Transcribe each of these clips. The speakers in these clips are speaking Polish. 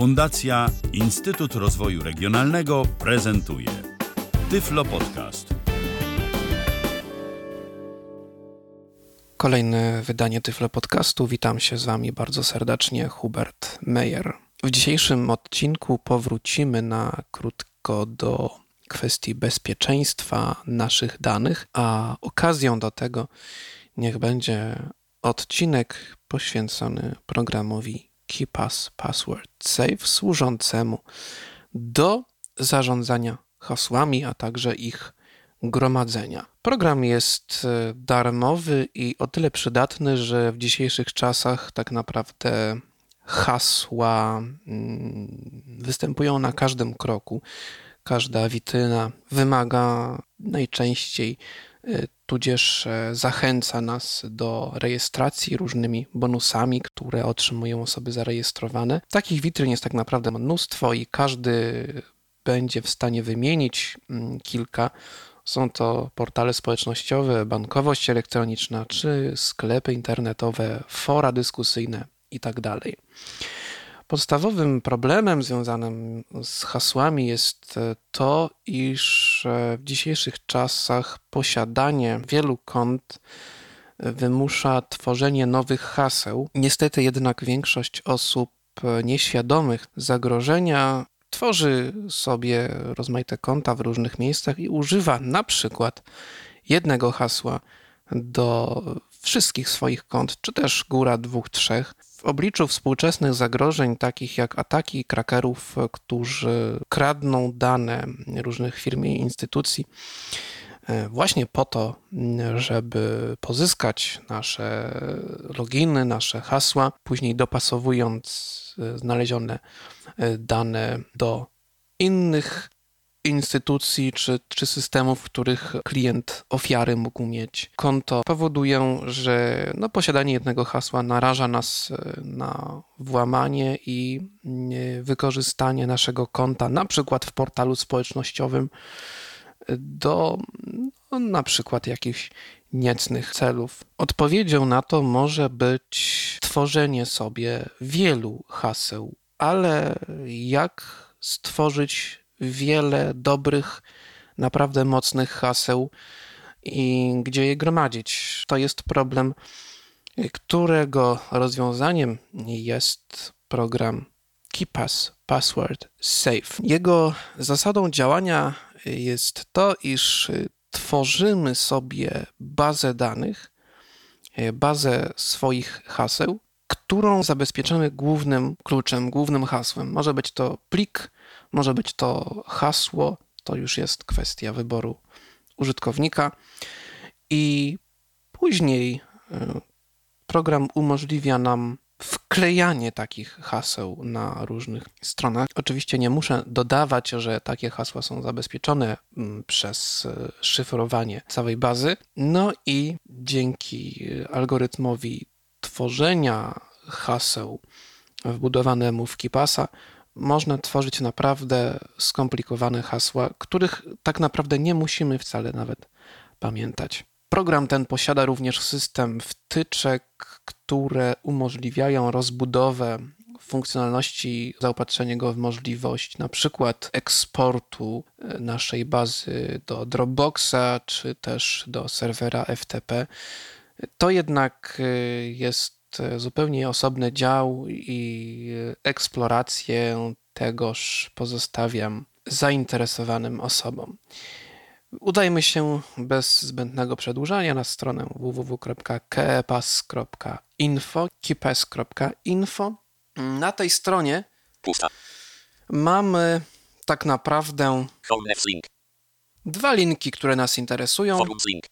Fundacja Instytut Rozwoju Regionalnego prezentuje Tyflo Podcast. Kolejne wydanie Tyflo Podcastu. Witam się z Wami bardzo serdecznie, Hubert Meyer. W dzisiejszym odcinku powrócimy na krótko do kwestii bezpieczeństwa naszych danych, a okazją do tego niech będzie odcinek poświęcony programowi KeePass Password Safe służącemu do zarządzania hasłami, a także ich gromadzenia. Program jest e, darmowy i o tyle przydatny, że w dzisiejszych czasach tak naprawdę hasła mm, występują na każdym kroku. Każda witryna wymaga najczęściej tudzież e, zachęca nas do rejestracji różnymi bonusami, które otrzymują osoby zarejestrowane. Takich witryn jest tak naprawdę mnóstwo i każdy będzie w stanie wymienić mm, kilka. Są to portale społecznościowe, bankowość elektroniczna, czy sklepy internetowe, fora dyskusyjne itd. Podstawowym problemem związanym z hasłami jest e, to, iż e, w dzisiejszych czasach posiadanie wielu kont e, wymusza tworzenie nowych haseł. Niestety jednak większość osób nieświadomych zagrożenia tworzy sobie rozmaite konta w różnych miejscach i używa na przykład jednego hasła do wszystkich swoich kont, czy też góra dwóch, trzech. W obliczu współczesnych zagrożeń, takich jak ataki krakerów, którzy kradną dane różnych firm i instytucji, e, właśnie po to, żeby pozyskać nasze loginy, nasze hasła, później dopasowując e, znalezione e, dane do innych instytucji czy, czy systemów, w których klient ofiary mógł mieć konto, powodują, że no, posiadanie jednego hasła naraża nas e, na włamanie i e, wykorzystanie naszego konta, na przykład w portalu społecznościowym, e, do no, na przykład jakichś niecnych celów. Odpowiedzią na to może być tworzenie sobie wielu haseł, ale jak stworzyć wiele dobrych, naprawdę mocnych haseł i gdzie je gromadzić. To jest problem, którego rozwiązaniem jest program KeePass Password Safe. Jego zasadą działania jest to, iż tworzymy sobie bazę danych, bazę swoich haseł, którą zabezpieczamy głównym kluczem, głównym hasłem. Może być to plik, może być to hasło, to już jest kwestia wyboru użytkownika. I później y, program umożliwia nam wklejanie takich haseł na różnych stronach. Oczywiście nie muszę dodawać, że takie hasła są zabezpieczone mm, przez y, szyfrowanie całej bazy. No i dzięki algorytmowi tworzenia haseł wbudowanemu w KeePassa można tworzyć naprawdę skomplikowane hasła, których tak naprawdę nie musimy wcale nawet pamiętać. Program ten posiada również system wtyczek, które umożliwiają rozbudowę funkcjonalności, zaopatrzenie go w możliwość na przykład eksportu e, naszej bazy do Dropboxa czy też do serwera FTP. To jednak e, jest zupełnie osobny dział i eksplorację tegoż pozostawiam zainteresowanym osobom. Udajmy się bez zbędnego przedłużania na stronę www.kepas.info, kipes.info. Na tej stronie Pusta. mamy tak naprawdę dwa linki, które nas interesują. Forums link,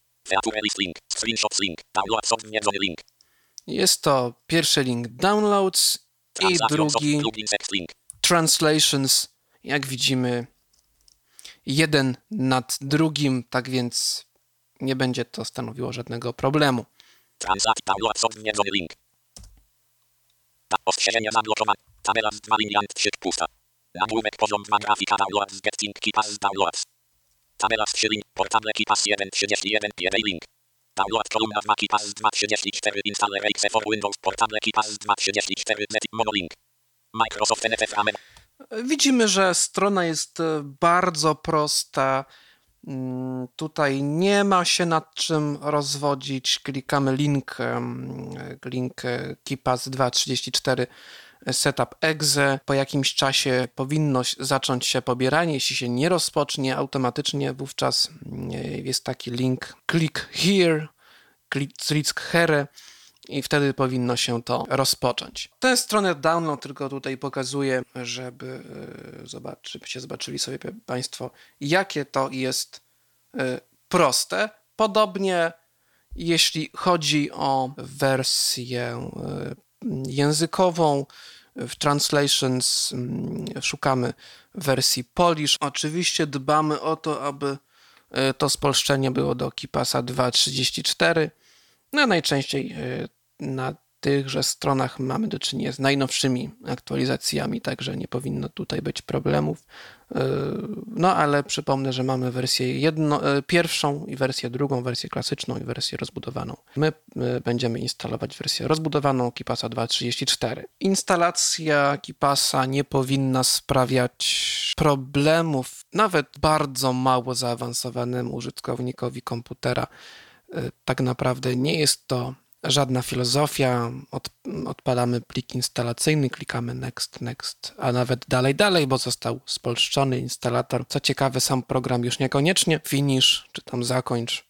link, Screenshots link, Downloads odwiedzony link. Jest to pierwszy link Downloads i drugi Translations. Jak widzimy, jeden nad drugim, tak więc nie będzie to stanowiło żadnego problemu. Transact downloads odwiedzony link. Zablokowane. Tabela z 2 liniant sieć pusta. Nagłówek poziom 2 grafika downloads getting keepas downloads. Tabela z 3 link. Portable keepas 1 31 1 link. Download kolumna 2 KeePass 234 installer exe for Windows Portable KeePass 234 z monolink. Microsoft NFF Amen. Widzimy, że strona jest e, bardzo prosta. Mm, Tutaj nie ma się nad czym rozwodzić. Klikamy link, link e, KeePass 2.34 Setup Exe. Po jakimś czasie powinno zacząć się pobieranie. Jeśli się nie rozpocznie automatycznie, wówczas mm, jest taki link click here, click here i wtedy powinno się to rozpocząć. Tę stronę download tylko tutaj pokazuję, żeby, e, zobacz, żebyście zobaczyli sobie Państwo, jakie to jest e, proste. Podobnie jeśli chodzi o wersję e, językową, w Translations mm, szukamy wersji Polish. Oczywiście dbamy o to, aby e, to spolszczenie było do KeePassa 2.34. No, najczęściej y, na tychże stronach mamy do czynienia z najnowszymi aktualizacjami, także nie powinno tutaj być problemów. Y, No ale przypomnę, że mamy wersję jedno, y, pierwszą i wersję drugą, wersję klasyczną i wersję rozbudowaną. My y, będziemy instalować wersję rozbudowaną KeePassa 2.34. Instalacja KeePassa nie powinna sprawiać problemów nawet bardzo mało zaawansowanemu użytkownikowi komputera tak naprawdę nie jest to żadna filozofia. Od, odpalamy plik instalacyjny, klikamy next, next, a nawet dalej, dalej, bo został spolszczony instalator. Co ciekawe, sam program już niekoniecznie finish, czy tam zakończ.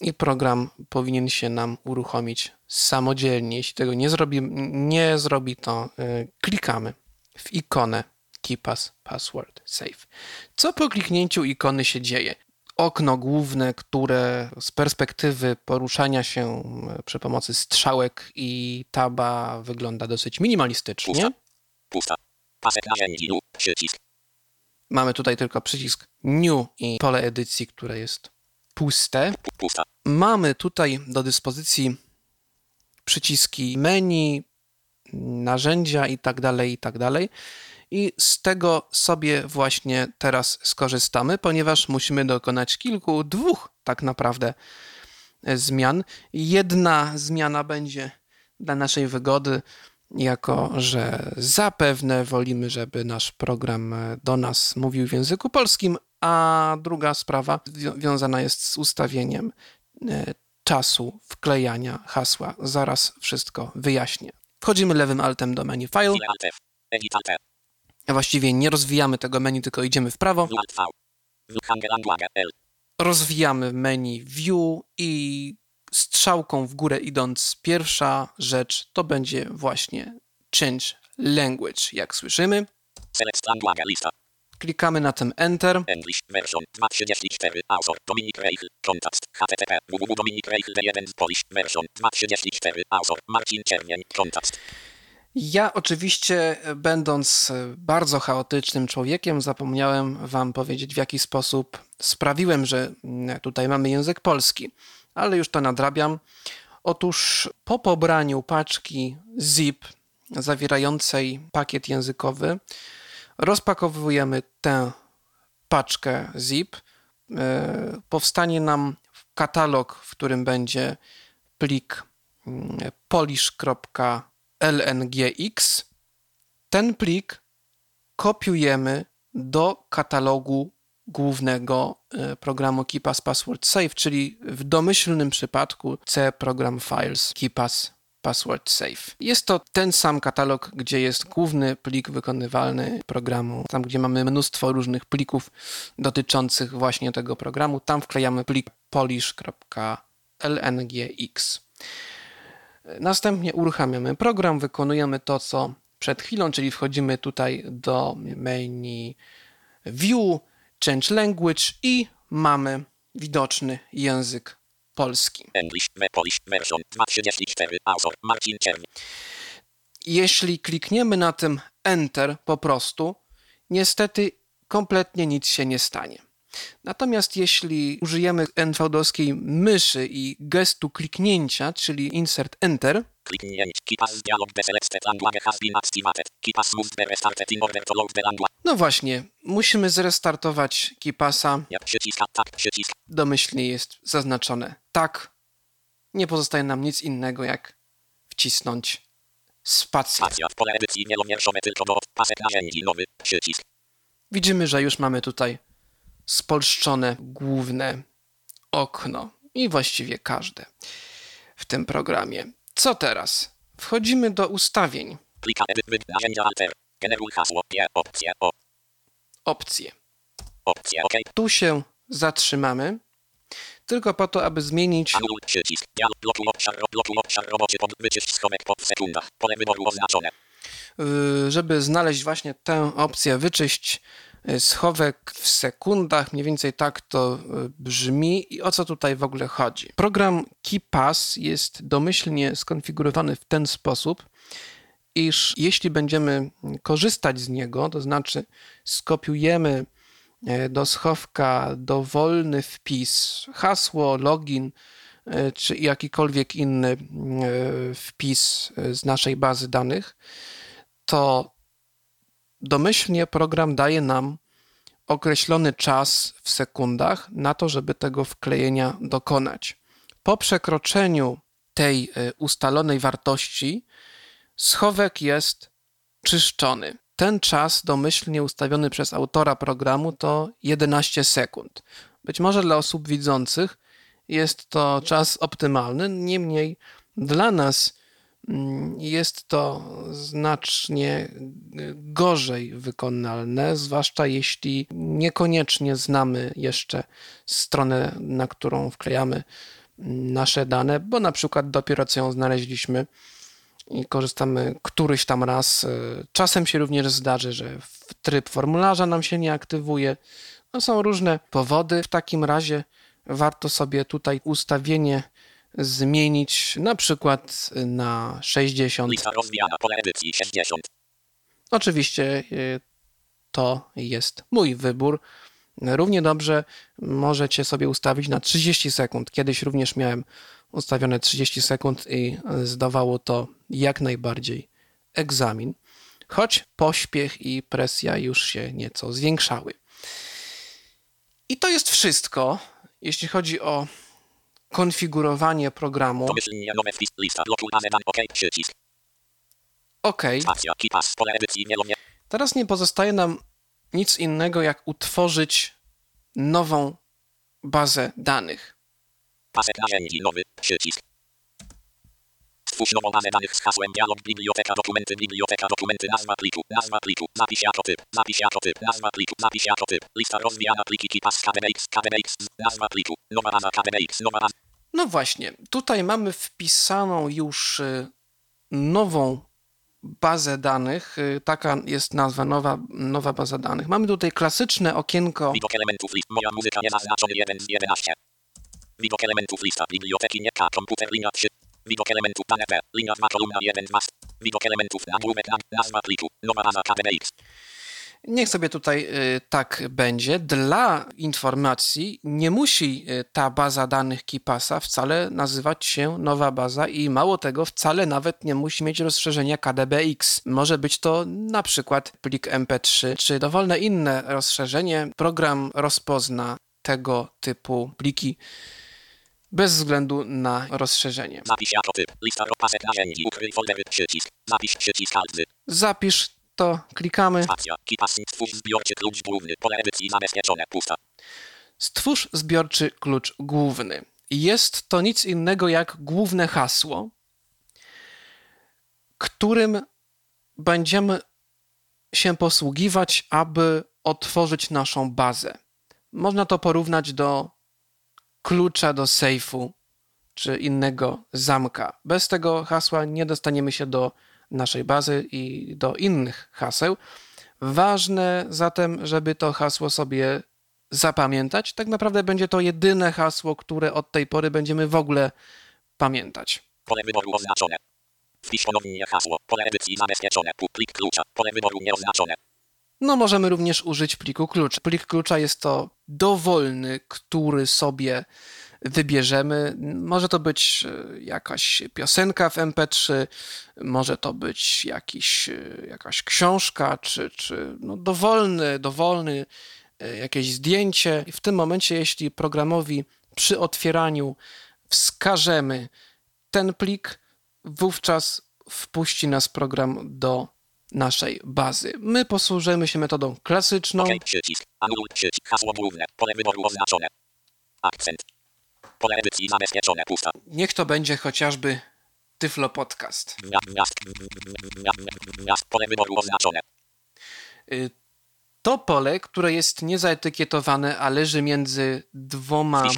I program powinien się nam uruchomić samodzielnie. Jeśli tego nie zrobi, nie zrobi to y, klikamy w ikonę KeePass Password Save. Co po kliknięciu ikony się dzieje? Okno główne, które z perspektywy poruszania się e, przy pomocy strzałek i taba wygląda dosyć minimalistycznie. Pusta. Pusta. Pasek narzędzi przycisk. Mamy tutaj tylko przycisk New i pole edycji, które jest puste. Pu- Pusta. Mamy tutaj do dyspozycji przyciski menu, narzędzia i tak dalej, i tak dalej. I z tego sobie właśnie teraz skorzystamy, ponieważ musimy dokonać kilku, dwóch tak naprawdę e, zmian. Jedna zmiana będzie dla naszej wygody, jako że zapewne wolimy, żeby nasz program e, do nas mówił w języku polskim, a druga sprawa zwią- wiązana jest z ustawieniem e, czasu wklejania hasła. Zaraz wszystko wyjaśnię. Wchodzimy lewym altem do menu File. Właściwie nie rozwijamy tego menu, tylko idziemy w prawo. Rozwijamy menu View i strzałką w górę idąc, pierwsza rzecz to będzie właśnie Change Language. Jak słyszymy, Select Anlage Lista. klikamy na tym Enter. English version 2.34 Author Dominik Reichl Kontakt http www.dominikreichl.1 Polish version 2.34 Author Marcin Czerwień Kontakt Ja oczywiście, będąc bardzo chaotycznym człowiekiem, zapomniałem Wam powiedzieć, w jaki sposób sprawiłem, że mm, tutaj mamy język polski, ale już to nadrabiam. Otóż po pobraniu paczki zip zawierającej pakiet językowy, rozpakowujemy tę paczkę zip. E, Powstanie nam katalog, w którym będzie plik mm, polish.lngx. Ten plik kopiujemy do katalogu głównego e, programu KeePass Password Save, czyli w domyślnym przypadku C Program Files KeePass Password Save. Jest to ten sam katalog, gdzie jest główny plik wykonywalny programu, tam gdzie mamy mnóstwo różnych plików dotyczących właśnie tego programu. Tam wklejamy plik polish.lngx. Następnie uruchamiamy program, wykonujemy to, co przed chwilą, czyli wchodzimy tutaj do menu View, Change Language i mamy widoczny język polski. English we Polish version 2.34 Author Marcin Czerwień Jeśli klikniemy na tym Enter po prostu, niestety kompletnie nic się nie stanie. Natomiast jeśli użyjemy NVDowskiej myszy i gestu kliknięcia, czyli Insert Enter, no właśnie, musimy zrestartować przycisk Domyślnie jest zaznaczone tak. Nie pozostaje nam nic innego, jak wcisnąć spację. Widzimy, że już mamy tutaj spolszczone główne okno i właściwie każde w tym programie. Co teraz? Wchodzimy do ustawień. Plika edyt wy narzędzia alter. Generuj hasło P opcje o Opcje. opcje OK. Tu się zatrzymamy, tylko po to, aby zmienić Anuluj przycisk. Blokuj obszar blokuj obszar roboczy pod wyczyść schowek po w sekundach. Pole wyboru oznaczone. y, żeby znaleźć właśnie tę opcję wyczyść schowek w sekundach, mniej więcej tak to y, brzmi i o co tutaj w ogóle chodzi. Program KeyPass jest domyślnie skonfigurowany w ten sposób, iż jeśli będziemy korzystać z niego, to znaczy skopiujemy e, do schowka dowolny wpis, hasło, login czy jakikolwiek inny wpis z naszej bazy danych, to domyślnie program daje nam określony czas w sekundach na to, żeby tego wklejenia dokonać. Po przekroczeniu tej e, ustalonej wartości schowek jest czyszczony. Ten czas domyślnie ustawiony przez autora programu to 11 sekund. Być może dla osób widzących jest to czas optymalny, niemniej dla nas jest to znacznie y, gorzej wykonalne, zwłaszcza jeśli niekoniecznie znamy jeszcze stronę, na którą wklejamy mm, nasze dane, bo na przykład dopiero co ją znaleźliśmy i korzystamy któryś tam raz. Y, Czasem się również zdarzy, że tryb formularza nam się nie aktywuje. No są różne powody. W takim razie warto sobie tutaj ustawienie zmienić, na przykład na 60. Lista rozwijana. Pole edycji 60. Oczywiście y, to jest mój wybór. Równie dobrze możecie sobie ustawić na 30 sekund. Kiedyś również miałem ustawione 30 sekund i zdawało to jak najbardziej egzamin, choć pośpiech i presja już się nieco zwiększały. I to jest wszystko, jeśli chodzi o konfigurowanie programu. Domyślnie nowe wpis. Lista blokuj bazę danych OK. Przycisk. OK. Spacja. Kipas. Pole edycji wielowier Teraz nie pozostaje nam nic innego, jak utworzyć nową bazę danych. Pasek narzędzi nowy przycisk. Stwórz nową bazę danych z hasłem dialog biblioteka dokumenty biblioteka dokumenty nazwa pliku nazwa pliku zapisz jako typ zapisz jako typ nazwa pliku zapisz jako typ lista rozwijana pliki kipas KDBX KDBX nazwa pliku nowa baza KDBX nowa baza No właśnie, tutaj mamy wpisaną już y, nową bazę danych. y, Taka jest nazwa, nowa, nowa baza danych. Mamy tutaj klasyczne okienko. widok elementów list. Moja muzyka niezaznaczony 1 z 11 widok elementów lista. Biblioteki nie K komputer linia 3 widok elementów P linia 2 kolumna 1 2 widok elementów nagłówek na nazwa pliku. Nowa baza KDBX Niech sobie tutaj y, tak będzie. Dla informacji nie musi y, ta baza danych KeePassa wcale nazywać się nowa baza i mało tego, wcale nawet nie musi mieć rozszerzenia KDBX. Może być to na przykład plik MP3 czy dowolne inne rozszerzenie. Program rozpozna tego typu pliki bez względu na rozszerzenie. zapisz przycisk zapisz Zapisz to, klikamy. Stwórz zbiorczy klucz główny. Pole edycji zabezpieczone. Pusta. Stwórz zbiorczy klucz główny. Jest to nic innego jak główne hasło, którym będziemy się posługiwać, aby otworzyć naszą bazę. Można to porównać do klucza do sejfu czy innego zamka. Bez tego hasła nie dostaniemy się do naszej bazy i do innych haseł. Ważne zatem, żeby to hasło sobie zapamiętać. Tak naprawdę będzie to jedyne hasło, które od tej pory będziemy w ogóle pamiętać. Pole wyboru oznaczone. Wpisz ponownie hasło. Pole edycji zabezpieczone. Plik klucza. Pole wyboru nieoznaczone. No, możemy również użyć pliku klucz. Plik klucza jest to dowolny, który sobie wybierzemy. Może to być e, jakaś piosenka w MP3, może to być jakiś, e, jakaś książka, czy, czy no dowolny, dowolny e, jakieś zdjęcie. I w tym momencie, jeśli programowi przy otwieraniu wskażemy ten plik, wówczas wpuści nas program do naszej bazy. My posłużymy się metodą klasyczną. OK, przycisk. Anuluj przycisk. Hasło główne. Pole wyboru oznaczone. Akcent. Pole edycji zabezpieczone. Pusta. Niech to będzie chociażby Tyflo Podcast. Gwiazd, gwiazd. Pole wyboru oznaczone. Y, To pole, które jest niezaetykietowane, a leży między dwoma,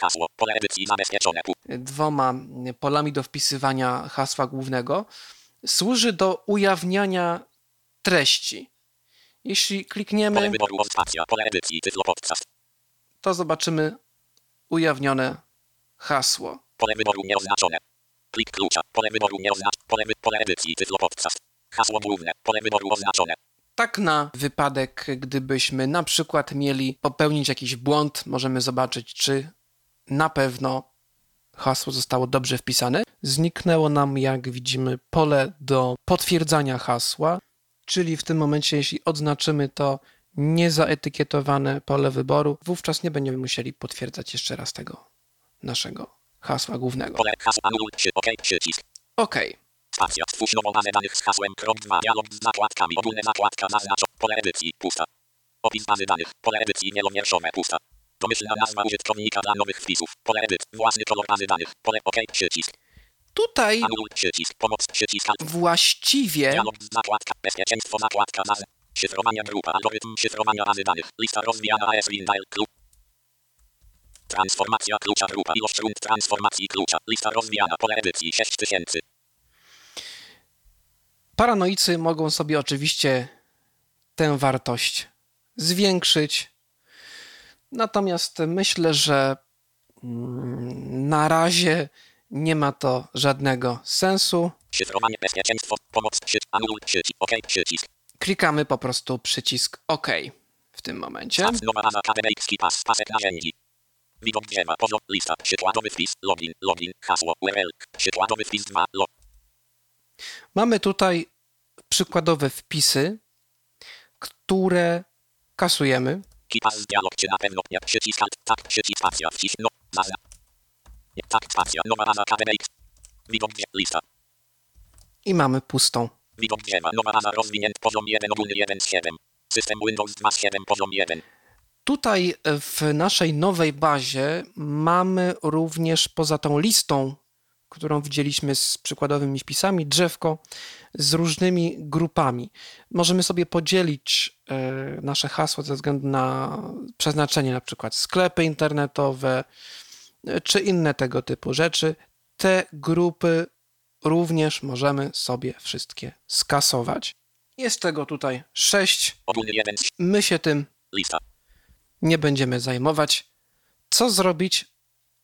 hasło. Pole edycji zabezpieczone. Pu- dwoma polami do wpisywania hasła głównego, służy do ujawniania treści. Jeśli Pole klikniemy, wyboru o- spacja. Pole edycji. Tyflo podcast. to zobaczymy ujawnione hasło. Pole wyboru nieoznaczone. Plik klucza. Pole wyboru nieoznaczone. Pole, wy- pole edycji. Tyflo podcast. Hasło główne. Pole wyboru oznaczone. Tak na wypadek, gdybyśmy na przykład mieli popełnić jakiś błąd, możemy zobaczyć, czy na pewno hasło zostało dobrze wpisane. Zniknęło nam, jak widzimy, pole do potwierdzania hasła, czyli w tym momencie, jeśli odznaczymy to niezaetykietowane pole wyboru, wówczas nie będziemy musieli potwierdzać jeszcze raz tego naszego hasła głównego. Pole przy OK. Przycisk. OK. Stacja. Stwórz nową bazę danych z hasłem. Krok 2. Dialog z zakładkami. Ogólne zakładka zaznaczo. Pole edycji. Pusta. Opis bazy danych. Pole edycji wielowierszowe. Pusta. Domyślna nazwa użytkownika dla nowych wpisów. Pole edyt. Własny kolor bazy danych. Pole OK. Przycisk. Tutaj Anuluj przycisk. Pomoc przycisk. Właściwie Dialog z zakładka. Bezpieczeństwo zakładka baz. Szyfrowania grupa. Algorytm szyfrowania bazy danych. Lista rozwijana AS Windial Club. Transformacja klucza grupa. Ilość rund transformacji klucza. Lista rozwijana. Pole edycji 6000. Paranoicy mogą sobie oczywiście tę wartość zwiększyć. Natomiast myślę, że mm, na razie nie ma to żadnego sensu. Szyfrowanie bezpieczeństwo. Pomoc przycisk. Anuluj przycisk. OK. Przycisk. Klikamy po prostu przycisk OK w tym momencie. Nowa baza pas. Pasek narzędzi. Widok drzewa. Poziom. Lista. Przykładowy wpis. Login. Login. Hasło. URL. Przykładowy wpis 2. Log. Mamy tutaj przykładowe wpisy, które kasujemy. Kipas dialog. Czy na pewno nie. Przycisk alt. Tak. Przycisk spacja. Wcisk. No. Tak. Spacja. Nowa baza. Widok drzewa. Lista. I mamy pustą. Widok drzewa. Nowa baza rozwinięt. Poziom 1 ogólny 1 z 7. System Windows 2 z 7. Poziom 1. Tutaj w naszej nowej bazie mamy również poza tą listą, którą widzieliśmy z przykładowymi wpisami, drzewko z różnymi grupami. Możemy sobie podzielić e, nasze hasła ze względu na przeznaczenie, na przykład sklepy internetowe e, czy inne tego typu rzeczy. Te grupy również możemy sobie wszystkie skasować. Jest tego tutaj sześć. Ogólny 1 z My się tym Lista. Nie będziemy zajmować. Co zrobić,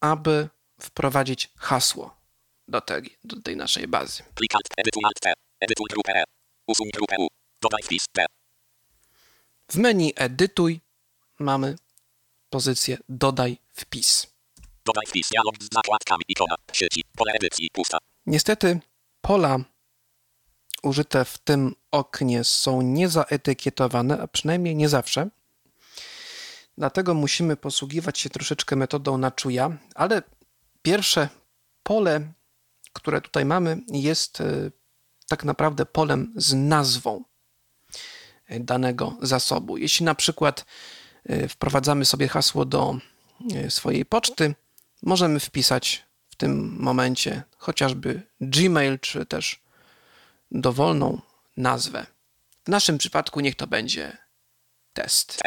aby wprowadzić hasło do tej, do tej naszej bazy? W menu Edytuj mamy pozycję Dodaj wpis. Dodaj wpis. Dialog z zakładkami. Ikona. Sieci. Pole edycji. Pusta. Niestety pola użyte w tym oknie są niezaetykietowane, a przynajmniej nie zawsze. Dlatego musimy posługiwać się troszeczkę metodą na czuja, ale pierwsze pole, które tutaj mamy, jest e, tak naprawdę polem z nazwą e, danego zasobu. Jeśli na przykład e, wprowadzamy sobie hasło do swojej poczty, możemy wpisać w tym momencie chociażby Gmail, czy też dowolną nazwę. W naszym przypadku niech to będzie test.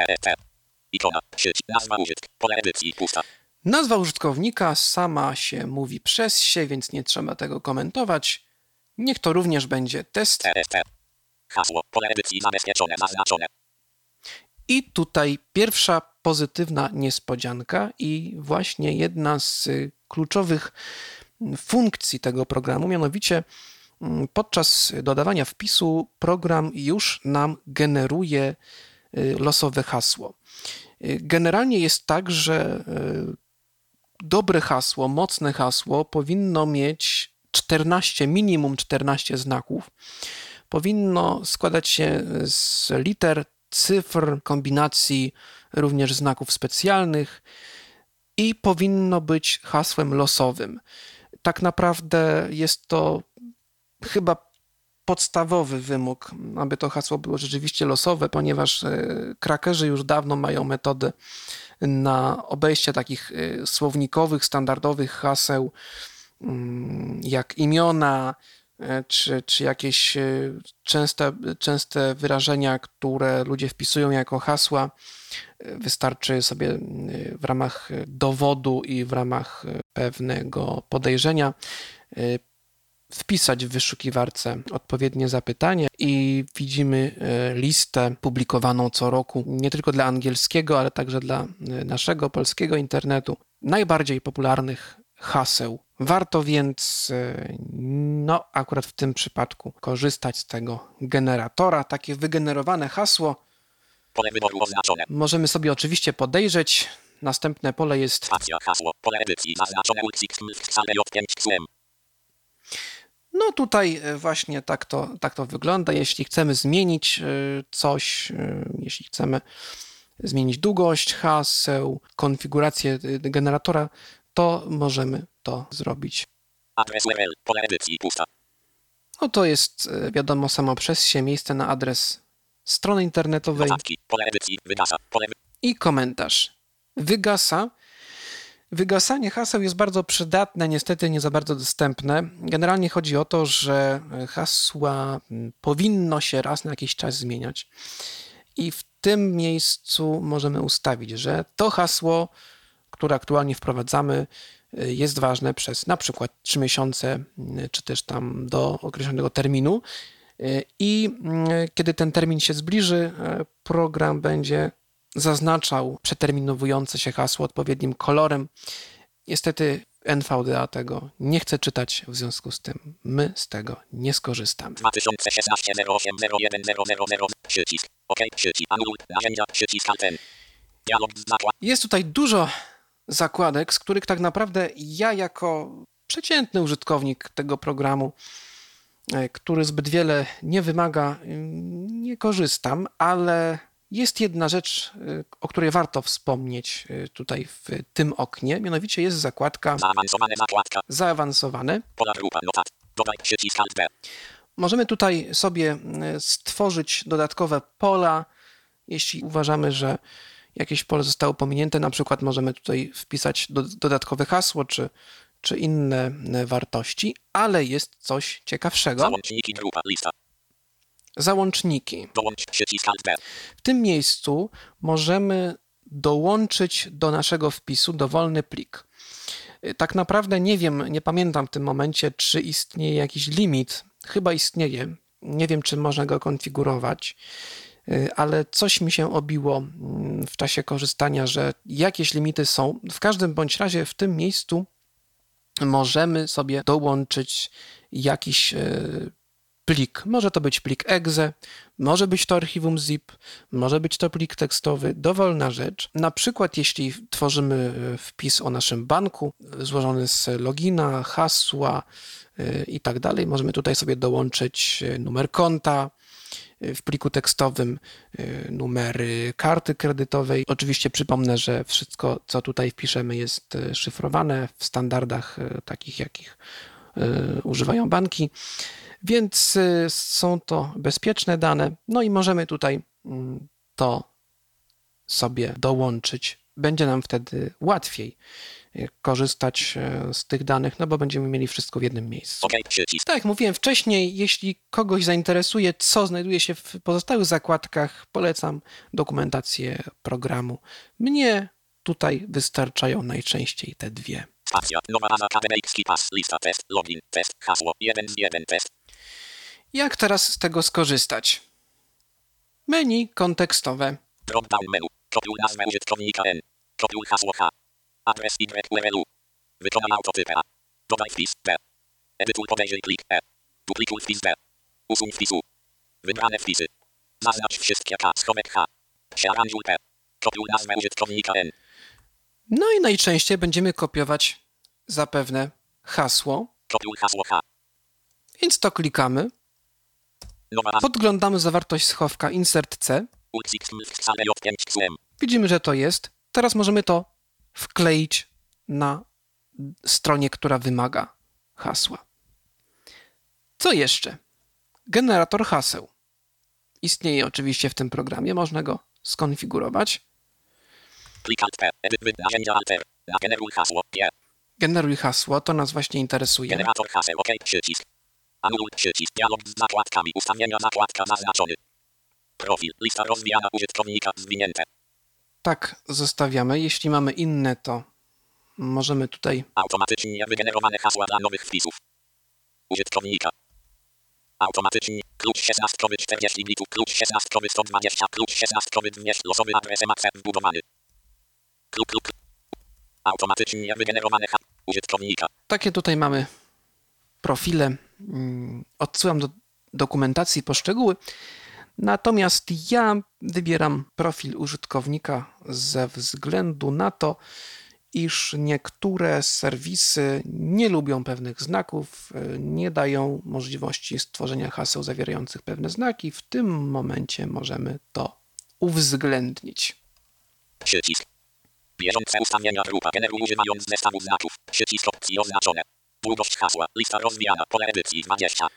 Ikona. Sieć. Nazwa użytk. Pole edycji. Pusta. Nazwa użytkownika sama się mówi przez się, więc nie trzeba tego komentować. Niech to również będzie test. Hasło. Pole edycji zabezpieczone. Zaznaczone. I tutaj pierwsza pozytywna niespodzianka i właśnie jedna z kluczowych funkcji tego programu, mianowicie mm, podczas dodawania wpisu program już nam generuje losowe hasło. Y, Generalnie jest tak, że y, dobre hasło, mocne hasło powinno mieć 14, minimum 14 znaków. Powinno składać się z liter, cyfr, kombinacji również znaków specjalnych i powinno być hasłem losowym. Tak naprawdę jest to chyba podstawowy wymóg, aby to hasło było rzeczywiście losowe, ponieważ e, krakerzy już dawno mają metodę na obejście takich e, słownikowych, standardowych haseł, mm, jak imiona, e, czy, czy jakieś częste, częste wyrażenia, które ludzie wpisują jako hasła. Wystarczy sobie w ramach dowodu i w ramach pewnego podejrzenia wpisać w wyszukiwarce odpowiednie zapytanie i widzimy e, listę publikowaną co roku, nie tylko dla angielskiego, ale także dla e, naszego polskiego internetu, najbardziej popularnych haseł. Warto więc, e, no akurat w tym przypadku, korzystać z tego generatora. Takie wygenerowane hasło możemy sobie oczywiście podejrzeć. Następne pole jest Spacja, hasło, pole edycji zaznaczone UXX, J5 No tutaj e, właśnie tak to, tak to wygląda. Jeśli chcemy zmienić e, coś, e, jeśli chcemy zmienić długość haseł, konfigurację generatora, to możemy to zrobić. Adres URL, pole edycji, pusta. No to jest wiadomo samo przez się miejsce na adres strony internetowej Notatki, pole edycji, wygasa, pole i komentarz. Wygasa Wygasanie haseł jest bardzo przydatne, niestety nie za bardzo dostępne. Generalnie chodzi o to, że hasła powinno się raz na jakiś czas zmieniać. I w tym miejscu możemy ustawić, że to hasło, które aktualnie wprowadzamy, jest ważne przez na przykład 3 miesiące, czy też tam do określonego terminu. I kiedy ten termin się zbliży, program będzie zaznaczał przeterminowujące się hasło odpowiednim kolorem. Niestety NVDA tego nie chce czytać, w związku z tym my z tego nie skorzystamy. 2016 08 01 000 przycisk. OK, przycisk. Anul, narzędzia, przycisk ten. Dialog zakład. Jest tutaj dużo zakładek, z których tak naprawdę ja jako przeciętny użytkownik tego programu, e, który zbyt wiele nie wymaga, nie korzystam, ale jest jedna rzecz, y, o której warto wspomnieć y, tutaj w tym oknie, mianowicie jest zakładka Zaawansowane zakładka. zaawansowane. Pola grupa notat. Dodaj przycisk Alt B. Możemy tutaj sobie y, stworzyć dodatkowe pola, jeśli uważamy, że jakieś pole zostało pominięte, na przykład możemy tutaj wpisać do, dodatkowe hasło czy, czy inne wartości, ale jest coś ciekawszego. Załączniki grupa lista. Załączniki. Dołącz przycisk Alt B. W tym miejscu możemy dołączyć do naszego wpisu dowolny plik. Tak naprawdę nie wiem, nie pamiętam w tym momencie, czy istnieje jakiś limit. Chyba istnieje. Nie wiem, czy można go konfigurować, ale coś mi się obiło mm, w czasie korzystania, że jakieś limity są. W każdym bądź razie w tym miejscu możemy sobie dołączyć jakiś e, plik. Może to być plik exe, może być to archiwum zip, może być to plik tekstowy, dowolna rzecz. Na przykład, jeśli tworzymy e, wpis o naszym banku, e, złożony z logina, hasła e, i tak dalej, możemy tutaj sobie dołączyć numer konta, w pliku tekstowym numery karty kredytowej. Oczywiście przypomnę, że wszystko, co tutaj wpiszemy, jest szyfrowane w standardach takich, jakich używają banki. Więc y, są to bezpieczne dane, no i możemy tutaj mm, to sobie dołączyć. Będzie nam wtedy łatwiej y, korzystać y, z tych danych, no bo będziemy mieli wszystko w jednym miejscu. OK, przycisk. Tak jak mówiłem wcześniej, jeśli kogoś zainteresuje, co znajduje się w pozostałych zakładkach, polecam dokumentację programu. Mnie tutaj wystarczają najczęściej te dwie. Spacja. Nowa baza akademicki pas. Lista test. Login. Test. Hasło. 1 z 1 test. Jak teraz z tego skorzystać? Menu kontekstowe. Dropdown menu. Kopiuj nazwę użytkownika N. Kopiuj hasło H. Adres Y URL-u. Wykonaj autotypę A. Dodaj wpis B. Edytuj podejrzyj plik E. Duplikuj wpis B. Usuń wpisu. Wybrane wpisy. Zaznacz wszystkie K. Schowek H. Przearanżuj P. Kopiuj nazwę użytkownika N. No i najczęściej będziemy kopiować zapewne hasło, Kopiuj hasło H. więc to klikamy. Podglądamy zawartość schowka Insert C. UXX wcale J5 XM. Widzimy, że to jest. Teraz możemy to wkleić na stronie, która wymaga hasła. Co jeszcze? Generator haseł. Istnieje oczywiście w tym programie, można go skonfigurować. Generuj hasło, to nas właśnie interesuje. Generator haseł. OK. Przycisk. Anuluj przycisk. Dialog z zakładkami. Ustawienia zakładka zaznaczony. Profil. Lista rozwijana użytkownika zwinięte. Tak, zostawiamy. Jeśli mamy inne, to możemy tutaj Automatycznie wygenerowane hasła dla nowych wpisów. Użytkownika. Automatycznie. Klucz 16 40 bitów. Klucz 16 120. Klucz 16 200. Losowy adres MAC wbudowany. Klub, klub. Automatycznie wygenerowane hasła użytkownika. Takie tutaj mamy profile. Mm, Odsyłam do dokumentacji po szczegóły. Natomiast ja wybieram profil użytkownika ze względu na to, iż niektóre serwisy nie lubią pewnych znaków, y, nie dają możliwości stworzenia haseł zawierających pewne znaki. W tym momencie możemy to uwzględnić. Przycisk. Bieżące ustawienia grupa generuj używając zestawu znaków. Przycisk opcji oznaczone. Długość hasła. Lista rozwijana. Pole edycji 20.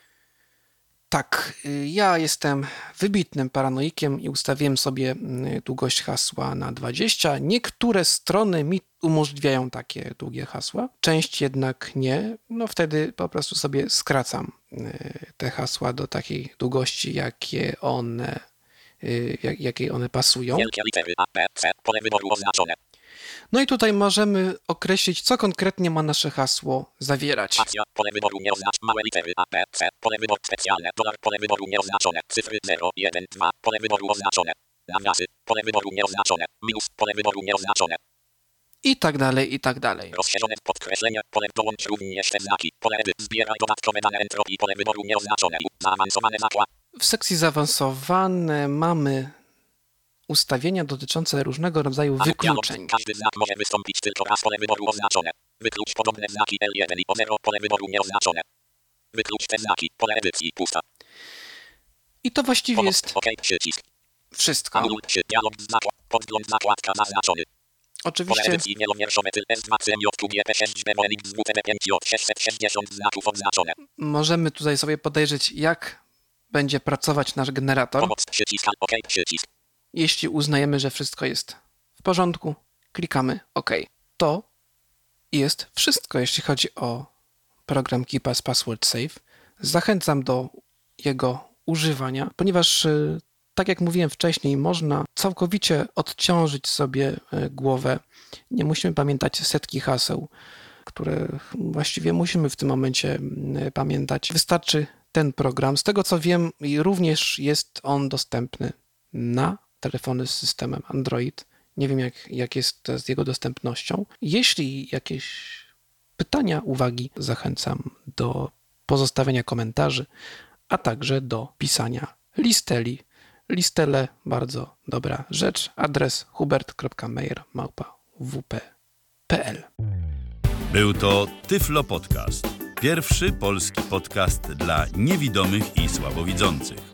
Tak, y, ja jestem wybitnym paranoikiem i ustawiłem sobie y, długość hasła na 20. Niektóre strony mi umożliwiają takie długie hasła, część jednak nie. No wtedy po prostu sobie skracam y, te hasła do takiej długości, jakie one, jak, jakiej one pasują. Wielkie litery A, B, C. Pole wyboru oznaczone. No i tutaj możemy określić, co konkretnie ma nasze hasło zawierać. Spacja. Pole wyboru nieoznacz. Małe litery. Pole wyboru specjalne. Dolar. Pole wyboru nieoznaczone. Cyfry 0, 1, 2. Pole wyboru oznaczone. Nawiasy. Pole wyboru nieoznaczone. Minus. Pole wyboru nieoznaczone. I tak dalej, i tak dalej. Rozszerzone podkreślenie. Pole dołącz również te znaki. Pole edyt. Zbieraj dodatkowe dane entropii. Pole wyboru nieoznaczone. Zaawansowane zakład. W sekcji zaawansowane mamy ustawienia dotyczące różnego rodzaju wykluczeń. Każdy znak może wystąpić tylko raz. Pole wyboru oznaczone. Wyklucz podobne znaki L1 i O0. Pole wyboru nieoznaczone. Wyklucz te znaki. Pole edycji. Pusta. I to właściwie Pomoc. jest. Przycisk. wszystko. Dialog z zakład. Podgląd zakładka zaznaczony. Oczywiście edycji wielomierszowe tyl S2CMJ GP6 BMX WTB5J 660 znaków odznaczone. możemy tutaj sobie podejrzeć, jak będzie pracować nasz generator. Pomoc. Przycisk. OK. Przycisk. Jeśli uznajemy, że wszystko jest w porządku, klikamy OK. To jest wszystko, jeśli chodzi o program KeePass Password Safe. Zachęcam do jego używania, ponieważ y, tak jak mówiłem wcześniej, można całkowicie odciążyć sobie y, głowę. Nie musimy pamiętać setki haseł, które właściwie musimy w tym momencie y, pamiętać. Wystarczy ten program. Z tego co wiem, również jest on dostępny na telefony z systemem Android. Nie wiem, jak, jak jest z jego dostępnością. Jeśli jakieś pytania, uwagi, zachęcam do pozostawienia komentarzy, a także do pisania listeli. Listele, bardzo dobra rzecz. Adres hubert.meyer.wp.pl Był to Tyflo Podcast. Pierwszy polski podcast dla niewidomych i słabowidzących.